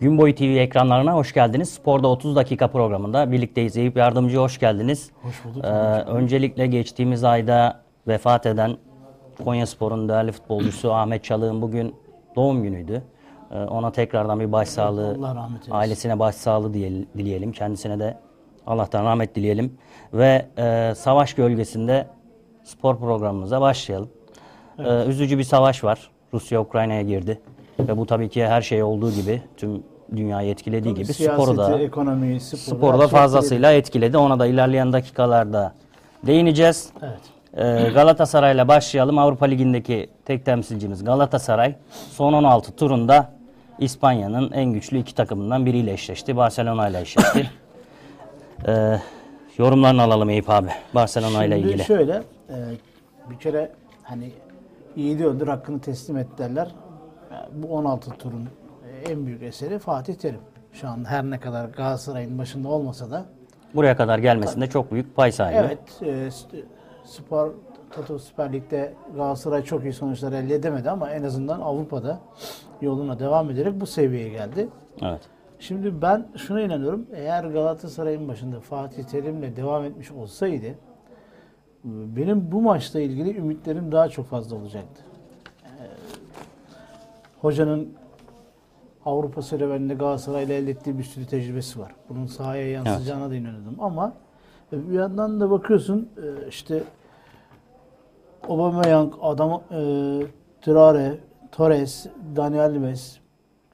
Gün boyu TV ekranlarına hoş geldiniz. Sporda 30 dakika programında birlikteyiz. Eyüp Yardımcı hoş geldiniz. Hoş bulduk. Ee, öncelikle geçtiğimiz ayda vefat eden Konya Spor'un değerli futbolcusu Ahmet Çalık'ın bugün doğum günüydü. Ee, ona tekrardan bir başsağlığı, Allah rahmet eylesin. ailesine başsağlığı dileyelim. Kendisine de Allah'tan rahmet dileyelim. Ve e, savaş gölgesinde spor programımıza başlayalım. Ee, üzücü bir savaş var. Rusya Ukrayna'ya girdi. Ve bu tabii ki her şey olduğu gibi tüm dünyayı etkilediği gibi sporu da Siyaseti, ekonomiyi, sporu, sporu da fazlasıyla etkiledi. Ona da ilerleyen dakikalarda değineceğiz. Evet. Ee, Galatasaray'la başlayalım. Avrupa Ligi'ndeki tek temsilcimiz Galatasaray. Son 16 turunda İspanya'nın en güçlü iki takımından biriyle eşleşti. Barcelona ile eşleşti. Ee, yorumlarını alalım Eyüp abi. Barcelona ile Şimdi ilgili. şöyle, e, bir kere hani iyi öldür hakkını teslim et derler. Bu 16 turun e, en büyük eseri Fatih Terim. Şu an her ne kadar Galatasaray'ın başında olmasa da Buraya kadar gelmesinde çok büyük pay sahibi. evet e, Spor Toto Süper Lig'de Galatasaray çok iyi sonuçlar elde edemedi ama en azından Avrupa'da yoluna devam ederek bu seviyeye geldi. Evet. Şimdi ben şuna inanıyorum. Eğer Galatasaray'ın başında Fatih Terim'le devam etmiş olsaydı benim bu maçla ilgili ümitlerim daha çok fazla olacaktı. Hocanın Avrupa serüveninde Galatasaray'la elde ettiği bir sürü tecrübesi var. Bunun sahaya yansıyacağına da inanıyordum ama bir yandan da bakıyorsun e, işte Aubameyang, adam e, Traore, Torres, Daniel Alves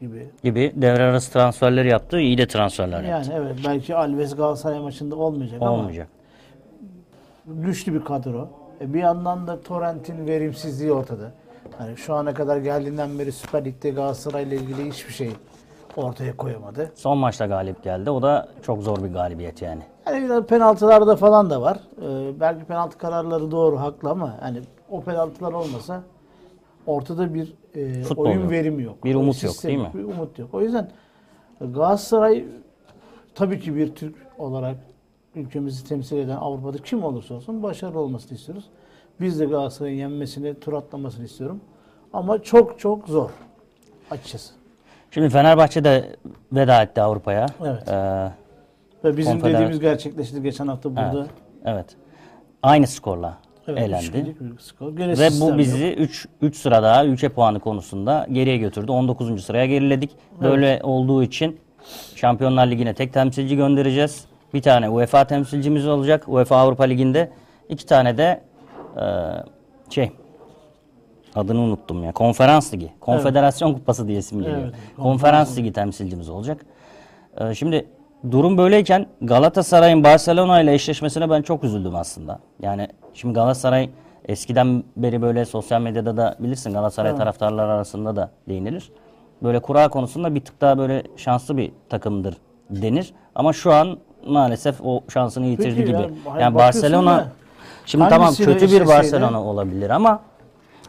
gibi Gibi devre arası transferleri yaptı. iyi de transferler yaptı. Yani evet belki Alves Galatasaray maçında olmayacak, Olmayacak. ama güçlü bir kadro. E bir yandan da Torrent'in verimsizliği ortada. Hani şu ana kadar geldiğinden beri Süper Lig'de Galatasaray ile ilgili hiçbir şey ortaya koyamadı. Son maçta galip geldi. O da çok zor bir galibiyet yani. Hani biraz penaltılarda falan da var. Ee, belki penaltı kararları doğru, haklı ama hani o penaltılar olmasa ortada bir e, Futbol oyun yok. verimi yok. Bir umut yok, değil mi? Bir umut yok. O yüzden Galatasaray tabii ki bir Türk olarak ülkemizi temsil eden Avrupa'da kim olursa olsun başarılı olmasını istiyoruz. Biz de Galatasaray'ın yenmesini, tur atlamasını istiyorum. Ama çok çok zor açıkçası. Şimdi Fenerbahçe de veda etti Avrupa'ya. Evet. Ee, Ve bizim Konfeder- dediğimiz gerçekleşti geçen hafta burada. evet. evet. Aynı skorla Evet, elendi. skor. Gene Ve bu bizi 3 3 sıra daha ülke puanı konusunda geriye götürdü. 19. sıraya geriledik. Böyle olduğu için Şampiyonlar Ligi'ne tek temsilci göndereceğiz. Bir tane UEFA temsilcimiz olacak. UEFA Avrupa Ligi'nde iki tane de şey adını unuttum ya. Konferans Ligi. Konfederasyon Kupası diye isim geliyor. Evet, Konferans Ligi temsilcimiz olacak. E, şimdi durum böyleyken Galatasaray'ın Barcelona ile eşleşmesine ben çok üzüldüm aslında. Yani şimdi Galatasaray eskiden beri böyle sosyal medyada da bilirsin Galatasaray taraftarlar arasında da değinilir. Böyle kura konusunda bir tık daha böyle şanslı bir takımdır denir. Ama şu an maalesef o şansını yitirdi Peki gibi. ya, Yani, bakıyorsun Barcelona şimdi tamam hangisiyle kötü bir eşleşseydi- Barcelona olabilir ama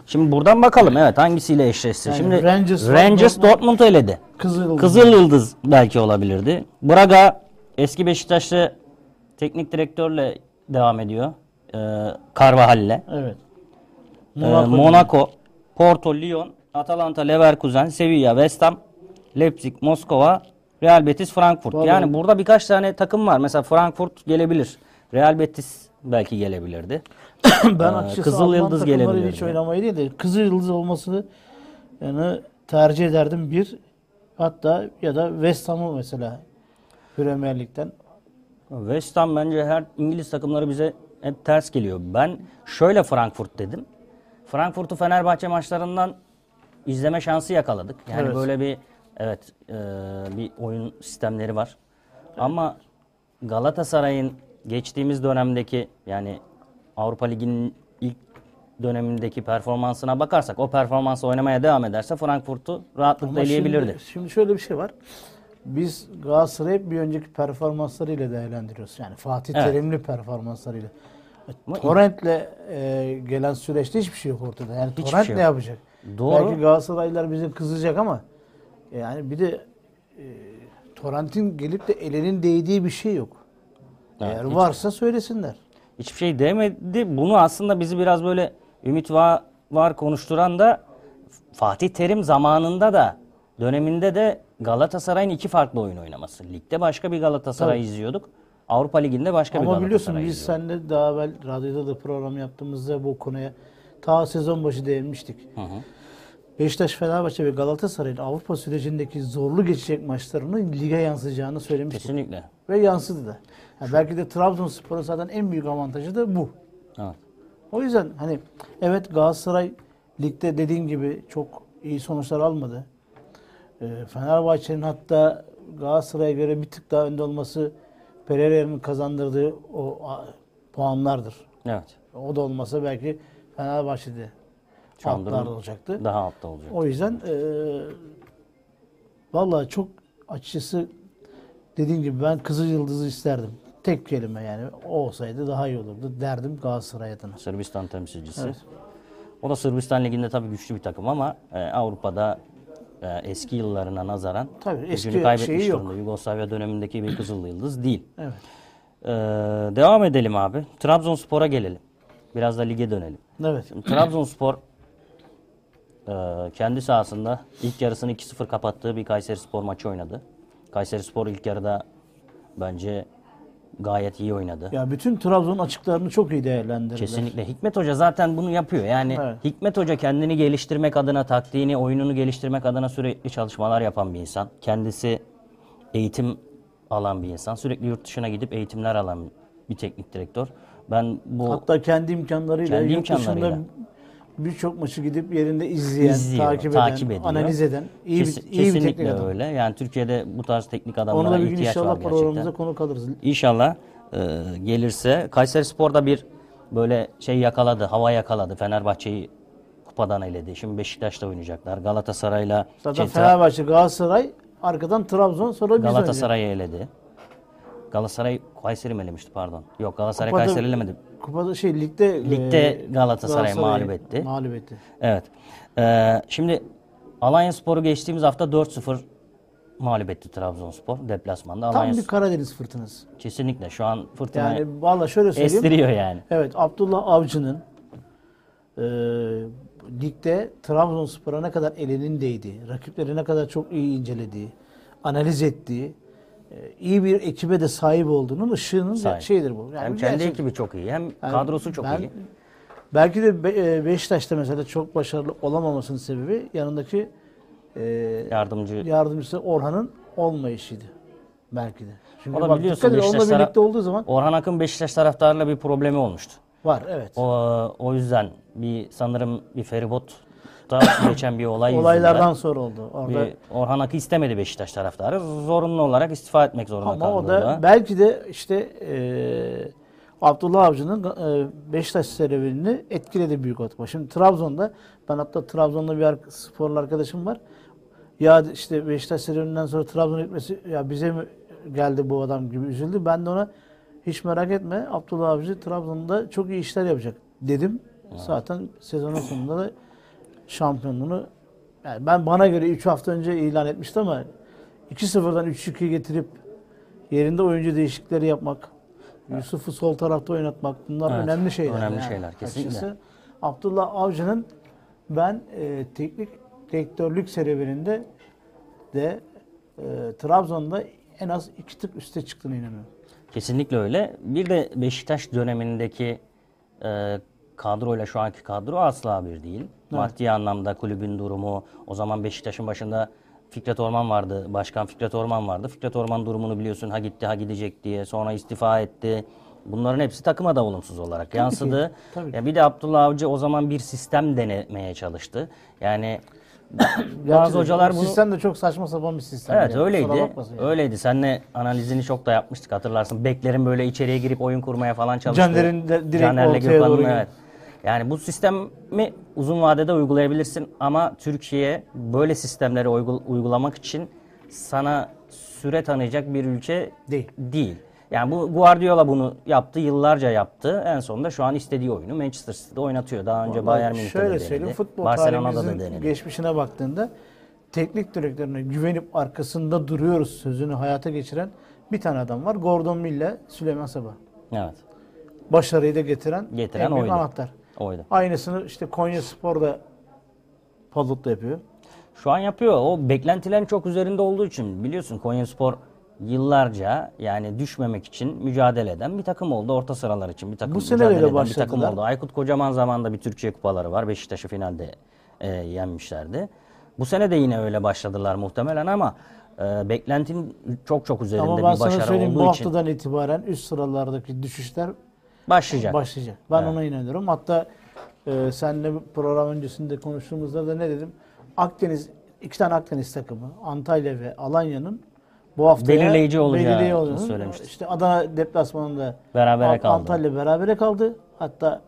şimdi buradan bakalım evet hangisiyle eşleşse. Yani şimdi Rangers, Rangers, Dortmund- Dortmund eledi. Kızıl. Kızıl Yıldız belki olabilirdi. Braga eski Beşiktaşlı teknik direktörle devam ediyor. Ee, Carvajal'le. Evet. Ee, Monaco. Porto, Lyon, Atalanta, Leverkusen, Sevilla, West Ham, Leipzig, Moskova, Real Betis, Frankfurt. Yani burada birkaç tane takım var. Mesela Frankfurt gelebilir. Real Betis belki gelebilirdi. ben Ee, açıkçası Kızıl Alman Yıldız gelebilirdi. hiç oynamayı değil de Kızıl Yıldız olması yani tercih ederdim bir hatta ya da West Ham'ı mesela Premier Lig'den. West Ham bence her İngiliz takımları bize hep ters geliyor. Ben şöyle Frankfurt dedim. Frankfurt'u Fenerbahçe maçlarından izleme şansı yakaladık. Yani Evet. böyle bir evet e, bir oyun sistemleri var. Ama Galatasaray'ın geçtiğimiz dönemdeki yani Avrupa Ligi'nin ilk dönemindeki performansına bakarsak o performansla oynamaya devam ederse Frankfurt'u rahatlıkla Ama eleyebilirdi. Şimdi, şimdi şöyle bir şey var. Biz Galatasaray'ı bir önceki performanslarıyla değerlendiriyoruz. Yani Fatih Evet. Terimli performanslarıyla. Ama Torrent'le e, gelen süreçte hiçbir şey yok ortada. Yani Hiçbir Torrent şey ne yapacak? Doğru. Belki Galatasaraylılar bize kızacak ama yani bir de e, Torrent'in gelip de elinin değdiği bir şey yok. Evet, Eğer hiç- varsa söylesinler. hiçbir şey demedi. Bunu aslında bizi biraz böyle ümit var, var konuşturan da Fatih Terim zamanında da döneminde de Galatasaray'ın iki farklı oyun oynaması. Ligde başka bir Galatasaray izliyorduk. Avrupa Ligi'nde başka bir Ama Galatasaray biliyorsun biz izliyorduk. seninle daha evvel radyoda da program yaptığımızda bu konuya ta sezon başı değinmiştik. Beşiktaş, Fenerbahçe ve Galatasaray'ın Avrupa sürecindeki zorlu geçecek maçlarının lige yansıyacağını söylemiştik. Kesinlikle. Ve yansıdı da. Yani belki de Trabzonspor'un zaten en büyük avantajı da bu. Evet. O yüzden hani evet Galatasaray ligde dediğin gibi çok iyi sonuçlar almadı. Ee, Fenerbahçe'nin hatta Galatasaray'a göre bir tık daha önde olması Pereira'nın kazandırdığı o a, puanlardır. Evet. O da olmasa belki Fenerbahçe'de Şu altlarda olacaktı. Daha altta olacak. O yüzden eee vallahi çok açıkçası dediğim gibi ben Kızıl Yıldız'ı isterdim. Tek kelime yani o olsaydı daha iyi olurdu derdim Galatasaray adına. Sırbistan temsilcisi. Evet. O da Sırbistan Ligi'nde tabii güçlü bir takım ama e, Avrupa'da e, eski yıllarına nazaran Tabii, gücünü eski kaybetmiş şeyi yok. durumda. Yugoslavya dönemindeki bir Kızıl Yıldız değil. Evet. Ee, devam edelim abi. Trabzonspor'a gelelim. Biraz da lige dönelim. Evet. Şimdi Trabzonspor e, kendi sahasında ilk yarısını 2-0 kapattığı bir Kayseri Spor maçı oynadı. Kayseri Spor ilk yarıda bence gayet iyi oynadı. Ya bütün Trabzon açıklarını çok iyi değerlendirdiler. Kesinlikle. Hikmet Hoca zaten bunu yapıyor. Yani Evet. Hikmet Hoca kendini geliştirmek adına, taktiğini, oyununu geliştirmek adına sürekli çalışmalar yapan bir insan. Kendisi eğitim alan bir insan. Sürekli yurt dışına gidip eğitimler alan bir teknik direktör. Ben bu Hatta kendi imkanlarıyla Kendi yurt dışında imkanlarıyla. Birçok maçı gidip yerinde izleyen, izliyor, takip eden, takip ediyor. analiz eden iyi Kes- bir, iyi bir teknik adam. öyle. Yani Türkiye'de bu tarz teknik adamlara da bir gün ihtiyaç inşallah programımıza konuk alırız. İnşallah e, gelirse Kayseri Spor'da bir böyle şey yakaladı, hava yakaladı. Fenerbahçe'yi kupadan eledi. Şimdi Beşiktaş'ta oynayacaklar. Galatasaray'la Zaten şey, Fenerbahçe, Galatasaray, arkadan Trabzon, sonra biz. Galatasaray'ı eledi. Galatasaray Kayseri mi elemişti pardon. Yok Galatasaray Kupada- Kayseri elemedi. Kupada şey ligde Ligde e, Galatasaray'ı mağlup etti. Mağlup etti. Evet. Ee, şimdi Alanya Spor'u geçtiğimiz hafta 4-0 mağlup etti Trabzonspor deplasmanda. Tam Alanya bir Karadeniz fırtınası. kesinlikle şu an fırtına Yani valla şöyle söyleyeyim. estiriyor yani. Evet Abdullah Avcı'nın e, ligde Trabzonspor'a ne kadar elinin değdiği, rakipleri ne kadar çok iyi incelediği, analiz ettiği, iyi bir ekibe de sahip olduğunun ışığının Sahip. şeyidir bu. Yani Hem kendi gerçek- ekibi çok iyi hem Yani kadrosu çok ben- iyi. Belki de Be- e, Beşiktaş'ta mesela çok başarılı olamamasının sebebi yanındaki e, Yardımcı yardımcısı Orhan'ın olmayışıydı. Belki de. Çünkü O da bak, biliyorsun edin, onunla Beşiktaş birlikte olduğu zaman Orhan Akın Beşiktaş taraftarıyla bir problemi olmuştu. var evet. O o yüzden bir sanırım bir feribot'ta geçen bir olay Olaylardan yüzünden sonra oldu. Orada bir Orhan Akın istemedi Beşiktaş taraftarı. Zorunlu olarak istifa etmek zorunda Ama kaldı o da orada. belki de işte eee Abdullah Avcı'nın eee, Beşiktaş serüvenini etkiledi büyük oranda. Şimdi Trabzon'da ben hatta Trabzon'da bir sporlu arkadaşım var. Ya işte Beşiktaş serüveninden sonra Trabzon'a gitmesi ya bize mi geldi bu adam gibi üzüldü. Ben de ona hiç merak etme Abdullah Avcı Trabzon'da çok iyi işler yapacak dedim. Zaten sezonun sonunda da şampiyonluğunu yani ben bana göre 3 hafta önce ilan etmişti ama 2-0'dan 3-2 getirip yerinde oyuncu değişiklikleri yapmak, Yusuf'u sol tarafta oynatmak bunlar Evet, önemli şeyler. önemli yani. şeyler, kesinlikle. Açıkçası Abdullah Avcı'nın ben e, teknik direktörlük serüveninde de e, Trabzon'da en az iki tık üste çıktığını inanıyorum. Kesinlikle öyle. Bir de Beşiktaş dönemindeki e, kadroyla şu anki kadro asla bir değil. Maddi anlamda kulübün durumu, o zaman Beşiktaş'ın başında Fikret Orman vardı, Başkan Fikret Orman vardı. Fikret Orman durumunu biliyorsun ha gitti ha gidecek diye sonra istifa etti. Bunların hepsi takıma da olumsuz olarak yansıdı. tabii ki. Ya bir de Abdullah Avcı o zaman bir sistem denemeye çalıştı. Yani bazı hocalar bunu sistem de çok saçma sapan bir sistem. Evet yani. öyleydi. Öyleydi. Seninle analizini çok da yapmıştık hatırlarsın. Beklerin böyle içeriye girip oyun kurmaya falan çalıştı. Caner'in direkt Caner'le ortaya doğru evet. Yani bu sistemi uzun vadede uygulayabilirsin ama Türkiye böyle sistemleri uygul- uygulamak için sana süre tanıyacak bir ülke Değil. değil. Yani bu Guardiola bunu yaptı, yıllarca yaptı. En sonunda şu an istediği oyunu Manchester City'de oynatıyor. Daha önce Vallahi Bayern Münih'te de Şöyle denedi. söyleyeyim futbol Barcelona'da da denedi. geçmişine baktığında teknik direktörüne güvenip arkasında duruyoruz sözünü hayata geçiren bir tane adam var. Gordon Mill'le Süleyman Sabah. Evet. Başarıyı da getiren, Getiren en büyük oydu. anahtar. Oydu. Aynısını işte Konya Spor'da Palut'ta yapıyor. Şu an yapıyor. O beklentilerin çok üzerinde olduğu için biliyorsun Konyaspor yıllarca yani düşmemek için mücadele eden bir takım oldu. Orta sıralar için bir takım Bu sene mücadele eden bir takım oldu. Aykut Kocaman zamanında bir Türkiye kupaları var. Beşiktaş'ı finalde e, yenmişlerdi. Bu sene de yine öyle başladılar muhtemelen ama e, beklentinin çok çok üzerinde Ama ben bir sana başarı söyleyeyim bu olduğu için haftadan itibaren üst sıralardaki düşüşler başlayacak. başlayacak. Ben ona inanıyorum. Hatta e, seninle program öncesinde konuştuğumuzda da ne dedim? Akdeniz, iki tane Akdeniz takımı Antalya ve Alanya'nın bu haftaya Belirleyici olacağı belirleyici olacağını söylemiştik. İşte Adana deplasmanında Berabere Ant- kaldı. Antalya berabere kaldı. Hatta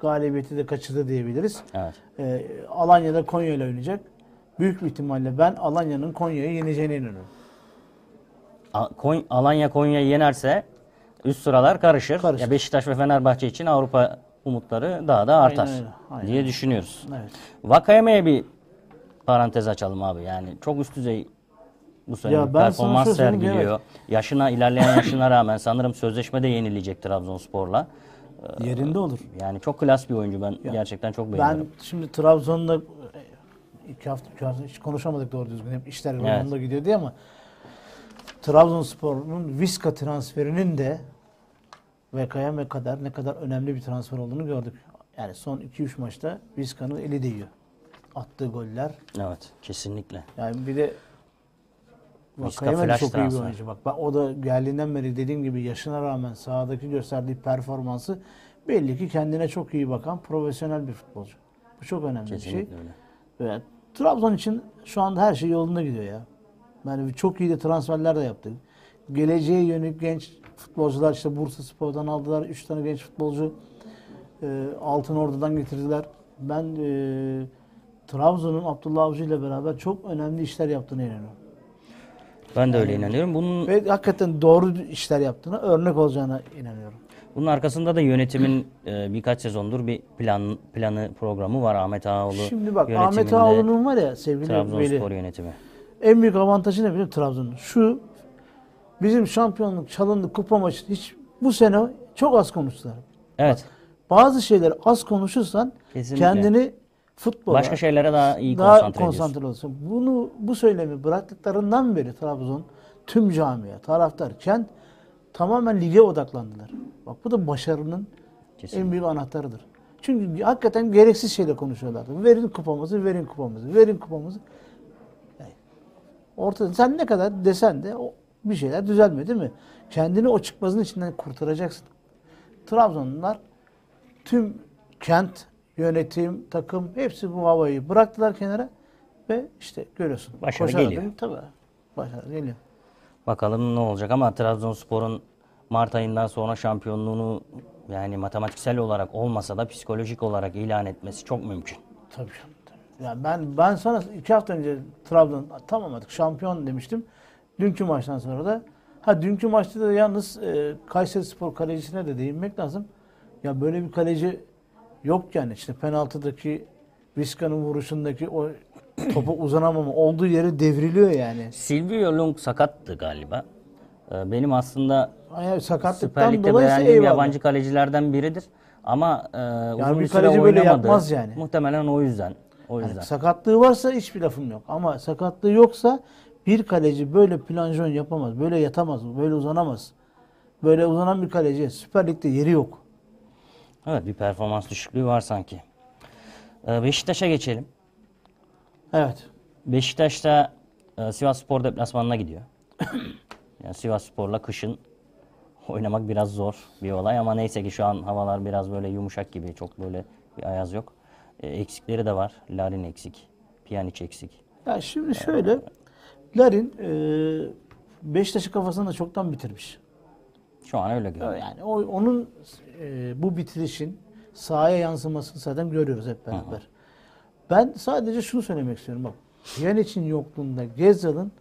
galibiyeti de kaçırdı diyebiliriz. Evet. E, Alanya'da Konya ile oynayacak. Büyük bir ihtimalle ben Alanya'nın Konya'yı yeneceğine inanıyorum. Alanya Konya'yı yenerse üst sıralar karışır. Karışır. Ya Beşiktaş ve Fenerbahçe için Avrupa umutları daha da artar Aynen öyle, aynen diye düşünüyoruz. Evet. Vakayeme'ye bir parantez açalım abi. Yani çok üst düzey bu sene Ya performans sergiliyor. Yaşına ilerleyen yaşına rağmen sanırım sözleşme de yenilecek Trabzonspor'la. Yerinde olur. Yani çok klas bir oyuncu ben gerçekten çok beğeniyorum. Ben şimdi Trabzon'da e, iki hafta, iki hafta hiç konuşamadık doğru düzgün. Hep işler yolunda gidiyor diye ama Trabzonspor'un Viska transferinin de VKM kadar ne kadar önemli bir transfer olduğunu gördük. Yani son 2-3 maçta Viska'nın eli değiyor. Attığı goller. Evet, kesinlikle. Yani bir de Vakayeme çok iyi bir oyuncu. Bak ben, o da geldiğinden beri dediğim gibi yaşına rağmen sahadaki gösterdiği performansı belli ki kendine çok iyi bakan profesyonel bir futbolcu. Bu çok önemli bir şey. Kesinlikle öyle. Ve Trabzon için şu anda her şey yolunda gidiyor ya. Yani çok iyi de transferler de yaptık. Geleceğe yönelik genç futbolcular işte Bursa Spor'dan aldılar. Üç tane genç futbolcu e, Altın Ordu'dan getirdiler. Ben e, Trabzon'un Abdullah Avcı ile beraber çok önemli işler yaptığına inanıyorum. Ben de öyle inanıyorum. Bunun Ve hakikaten doğru işler yaptığına, örnek olacağına inanıyorum. Bunun arkasında da yönetimin e, birkaç sezondur bir plan planı programı var Ahmet Ağaoğlu. Şimdi bak Ahmet Ağaoğlu'nun var ya sevgili. Trabzonspor yönetimi. En büyük avantajı ne biliyor Trabzon'un? Şu bizim şampiyonluk çalındı kupa maçı hiç bu sene çok az konuştular. Evet. Bazı şeyleri az konuşursan Kesinlikle. kendini futbola Başka şeylere daha iyi daha konsantre konsantre olursun. Bunu bu söylemi bıraktıklarından beri Trabzon tüm camia, taraftar, kent tamamen lige odaklandılar. Bak bu da başarının Kesinlikle. en büyük anahtarıdır. Çünkü hakikaten gereksiz şeyle konuşuyorlardı. Verin kupamızı, verin kupamızı, verin kupamızı. Ortada sen ne kadar desen de o bir şeyler düzelmiyor değil mi? Kendini o çıkmazın içinden kurtaracaksın. Trabzonlular tüm kent, yönetim, takım hepsi bu havayı bıraktılar kenara ve işte görüyorsun. Başarı koşarak geliyor. da- Tabii. Başarı geliyor. Bakalım ne olacak ama Trabzonspor'un Mart ayından sonra şampiyonluğunu yani matematiksel olarak olmasa da psikolojik olarak ilan etmesi çok mümkün. Tabii. Yani ben ben sana iki hafta önce Trabzon tamam artık şampiyon demiştim. Dünkü maçtan sonra da ha dünkü maçta da yalnız e, Kayseri Spor kalecisine de değinmek lazım. Ya böyle bir kaleci yok yani işte penaltıdaki Vizca'nın vuruşundaki o topa uzanamama olduğu yere devriliyor yani. Silvio Lung sakattı galiba. Ee, Benim aslında Yani sakatlıktan dolayı beğendiğim yabancı kalecilerden biridir. Ama e, uzun bir bir süre kaleci böyle oynamadı. yapmaz yani. Muhtemelen o yüzden. O Yani yüzden. sakatlığı varsa hiçbir lafım yok. Ama sakatlığı yoksa bir kaleci böyle planjon yapamaz. Böyle yatamaz. Böyle uzanamaz. Böyle uzanan bir kaleci Süper Lig'de yeri yok. Evet bir performans düşüklüğü var sanki. Ee, Beşiktaş'a geçelim. Evet. Beşiktaş'ta e, Sivas Spor deplasmanına gidiyor. yani Sivas Spor'la kışın oynamak biraz zor bir olay ama neyse ki şu an havalar biraz böyle yumuşak gibi. Çok böyle bir ayaz yok. E, eksikleri de var. Larin eksik. Pjanic eksik. Ya şimdi şöyle Larin e, Beşiktaş'ı kafasında çoktan bitirmiş. Şu an öyle görünüyor. Yani o, onun e, bu bitirişin sahaya yansımasını zaten görüyoruz hep beraber. Ben sadece şunu söylemek istiyorum bak. Pjanic'in yokluğunda Gezzal'ın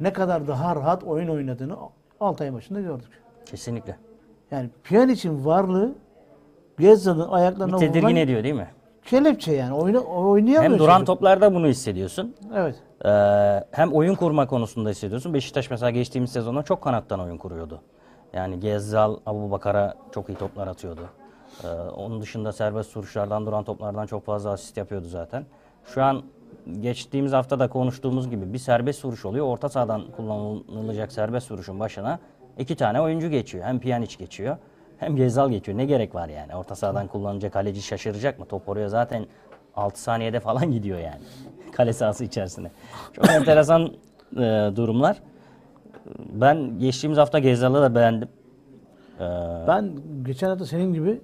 ne kadar daha rahat oyun oynadığını Altay maçında gördük. Kesinlikle. Yani Pjanic'in varlığı Gezzal'ın Bir ayaklarına tedirgin vurulan ediyor değil mi? Kelepçe yani. Oyna, oynayamıyor. Hem duran çocuk. toplarda bunu hissediyorsun. Evet. Ee, hem oyun kurma konusunda hissediyorsun. Beşiktaş mesela geçtiğimiz sezonda çok kanattan oyun kuruyordu. Yani Gezzal, Abu Bakar'a çok iyi toplar atıyordu. Ee, onun dışında serbest vuruşlardan, duran toplardan çok fazla asist yapıyordu zaten. Şu an geçtiğimiz hafta da konuştuğumuz gibi bir serbest vuruş oluyor. Orta sahadan kullanılacak serbest vuruşun başına iki tane oyuncu geçiyor. Hem Pjanic geçiyor hem Gezal geçiyor. Ne gerek var yani? Orta sahadan kullanacak kaleci şaşıracak mı? Top oraya zaten 6 saniyede falan gidiyor yani. Kale sahası içerisine. Çok enteresan e, durumlar. Ben geçtiğimiz hafta Gezal'ı da beğendim. E, Ben geçen hafta senin gibi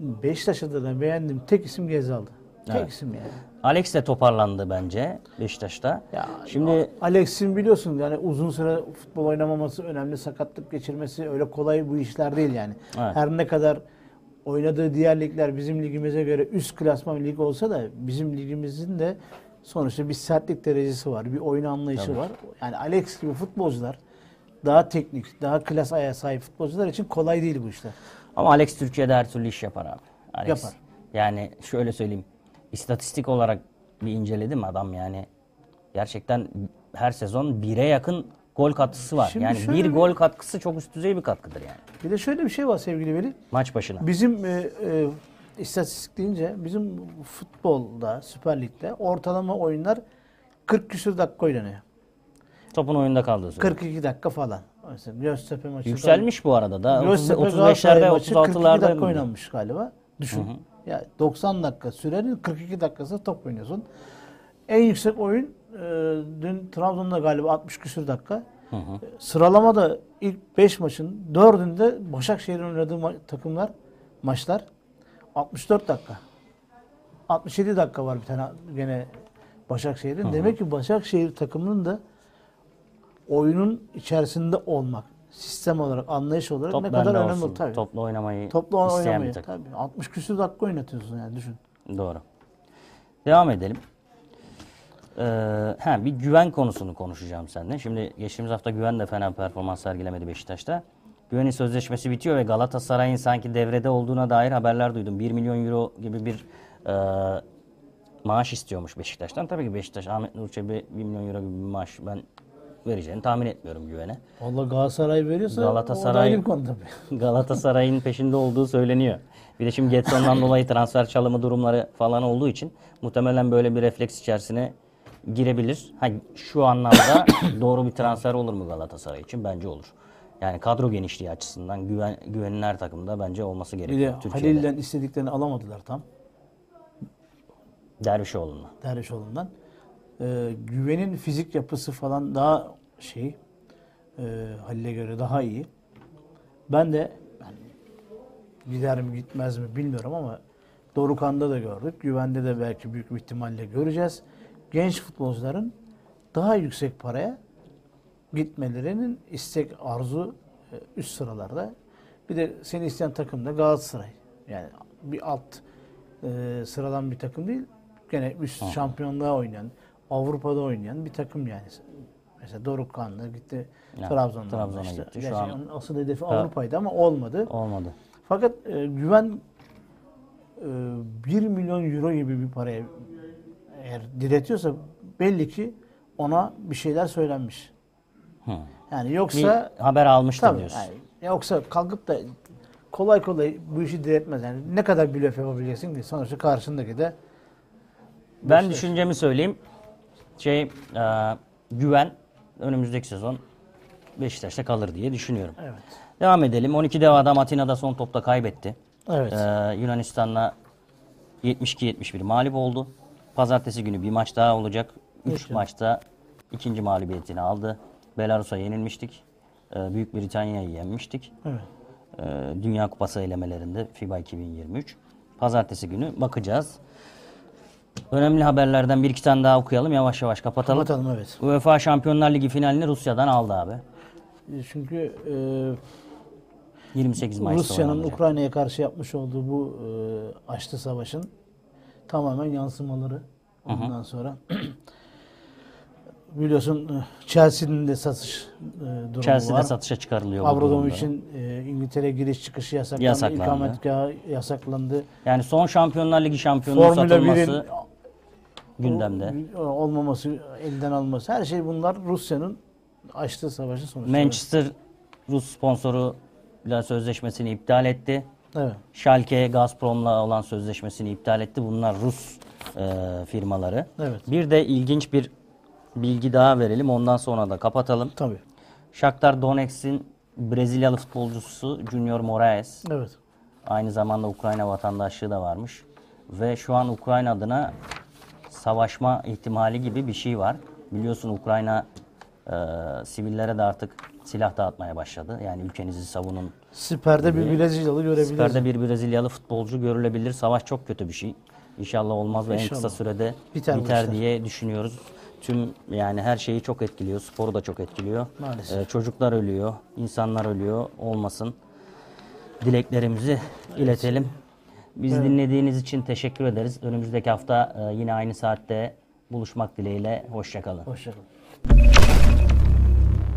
Beşiktaş'ta da beğendim. Tek isim Gezal'dı. Evet. isim yani. Alex de toparlandı bence Beşiktaş'ta. Ya, Şimdi Alex'in biliyorsun yani uzun süre futbol oynamaması, önemli sakatlık geçirmesi öyle kolay bu işler değil yani. Evet. Her ne kadar oynadığı diğer ligler bizim ligimize göre üst klasman lig olsa da bizim ligimizin de sonuçta bir sertlik derecesi var, bir oyun anlayışı var. Yani Alex gibi futbolcular daha teknik, daha klas ayağa sahip futbolcular için kolay değil bu işler. Ama Alex Türkiye'de her türlü iş yapar abi. Alex, Yapar. Yani şöyle söyleyeyim. İstatistik olarak bir inceledim adam yani. Gerçekten her sezon bire yakın gol katkısı var. Şimdi yani şöyle bir gol katkısı çok üst düzey bir katkıdır yani. Bir de şöyle bir şey var sevgili Veli. Maç başına. Bizim e, e, istatistik deyince bizim futbolda, Süper Lig'de ortalama oyunlar 40 küsur dakika oynanıyor. Topun oyunda kaldığı süre. 42 dakika falan. Mesela Göztepe maçı. Yükselmiş bu arada da. 30, Göztepe 35'lerde Galatasaray maçı 42 dakika 36'larda oynanmış galiba. Düşün. Ya 90 dakika sürenin 42 dakikası top oynuyorsun. En yüksek oyun e, dün Trabzon'da galiba 60 küsur dakika. E, Sıralamada ilk 5 maçın 4'ünde Başakşehir'in oynadığı ma- takımlar maçlar 64 dakika. 67 dakika var bir tane gene Başakşehir'in. Demek ki Başakşehir takımının da oyunun içerisinde olmak, sistem olarak, anlayış olarak Top ne kadar önemli olsun. tabii. Topla oynamayı Toplu isteyen oynamayı. bir takım. Tabii. 60 küsur dakika oynatıyorsun yani düşün. Doğru. Devam edelim. Ee, ha, bir güven konusunu konuşacağım seninle. Şimdi geçtiğimiz hafta güven de fena performans sergilemedi Beşiktaş'ta. Güven'in sözleşmesi bitiyor ve Galatasaray'ın sanki devrede olduğuna dair haberler duydum. 1 milyon euro gibi bir e, maaş istiyormuş Beşiktaş'tan. Tabii ki Beşiktaş, Ahmet Nur Çebi 1 milyon euro gibi bir maaş ben vereceğini tahmin etmiyorum Güven'e. Valla Galatasaray veriyorsa Galatasaray-. Galatasaray'ın peşinde olduğu söyleniyor. Bir de şimdi Getson'dan dolayı transfer çalımı durumları falan olduğu için muhtemelen böyle bir refleks içerisine girebilir. Ha, şu anlamda doğru bir transfer olur mu Galatasaray için? Bence olur. Yani kadro genişliği açısından güven, güvenin her takımda bence olması Bir de gerekiyor. Türkiye'de. Halil'den istediklerini alamadılar tam. Dervişoğlu'na. Dervişoğlu'ndan. Ee, güvenin fizik yapısı falan daha şey e, Halil'e göre daha iyi. Ben de yani, gider mi gitmez mi bilmiyorum ama Dorukan'da da gördük. Güvende de belki büyük bir ihtimalle göreceğiz. Genç futbolcuların daha yüksek paraya gitmelerinin istek arzu e, üst sıralarda. Bir de seni isteyen takım da Galatasaray. Yani bir alt e, sıradan bir takım değil. Gene üst şampiyonluğa oynayan, Avrupa'da oynayan bir takım yani. Mesela Dorukhan da gitti Ya, Trabzon'dan Trabzon'a gitti. Şu Gerçi an- asıl hedefi Evet. Avrupa'ydı ama olmadı. Olmadı. Fakat e, güven e, 1 milyon euro gibi bir paraya eğer diretiyorsa belli ki ona bir şeyler söylenmiş. Hı. Yani Bir yoksa haber almıştır tabii diyorsun. yani, yoksa kalkıp da kolay kolay bu işi diretmez. Yani ne kadar blöf yapabileceksin ki sonuçta karşındaki de Ben düşüncemi söyleyeyim. Şey, e, güven önümüzdeki sezon Beşiktaş'ta kalır diye düşünüyorum. evet. Devam edelim. 12 dev adam Atina'da son topta kaybetti. Evet. Ee, Yunanistan'la 72-71 mağlup oldu. Pazartesi günü bir maç daha olacak. 3 Evet. maçta ikinci mağlubiyetini aldı. Belarus'a yenilmiştik. Ee, Büyük Britanya'yı yenmiştik. Evet. Ee, Dünya Kupası elemelerinde FIBA 2023. Pazartesi günü bakacağız. Önemli haberlerden bir iki tane daha okuyalım. Yavaş yavaş kapatalım. Kapatalım evet. UEFA Şampiyonlar Ligi finalini Rusya'dan aldı abi. E, Çünkü 28 e, Mayıs'ta Rusya'nın. Ukrayna'ya karşı yapmış olduğu bu e, açlı savaşın tamamen yansımaları ondan sonra biliyorsun e, Chelsea'nin de satış e, durumu Chelsea'de var. satışa çıkarılıyor bu durumda. Abramovich'in e, İngiltere giriş çıkışı yasaklandı. Yasaklandı. ikametgahı yasaklandı. Yani son Şampiyonlar Ligi şampiyonluğu Formula satılması 1'in gündemde. olmaması, elden alması her şey bunlar Rusya'nın açtığı savaşı sonuçları. Manchester Rus sponsoruyla sözleşmesini iptal etti. Evet. Schalke Gazprom'la olan sözleşmesini iptal etti. Bunlar Rus e, firmaları. Evet. Bir de ilginç bir bilgi daha verelim. Ondan sonra da kapatalım. Tabii. Shakhtar Donetsk'in Brezilyalı futbolcusu Junior Moraes. Evet. Aynı zamanda Ukrayna vatandaşlığı da varmış. Ve şu an Ukrayna adına savaşma ihtimali gibi bir şey var. Biliyorsun Ukrayna e, sivillere de artık silah dağıtmaya başladı. Yani ülkenizi savunun. Siperde bir Brezilyalı görebiliriz. Siperde bir Brezilyalı futbolcu görülebilir. Savaş çok kötü bir şey. İnşallah olmaz ve en İnşallah. kısa sürede Biter biter, diye düşünüyoruz. Tüm yani her şeyi çok etkiliyor. Sporu da çok etkiliyor. Maalesef. Ee, çocuklar ölüyor, insanlar ölüyor. Olmasın. Dileklerimizi iletelim. Biz dinlediğiniz için teşekkür ederiz. Önümüzdeki hafta e, yine aynı saatte buluşmak dileğiyle. Hoşçakalın. Hoşçakalın.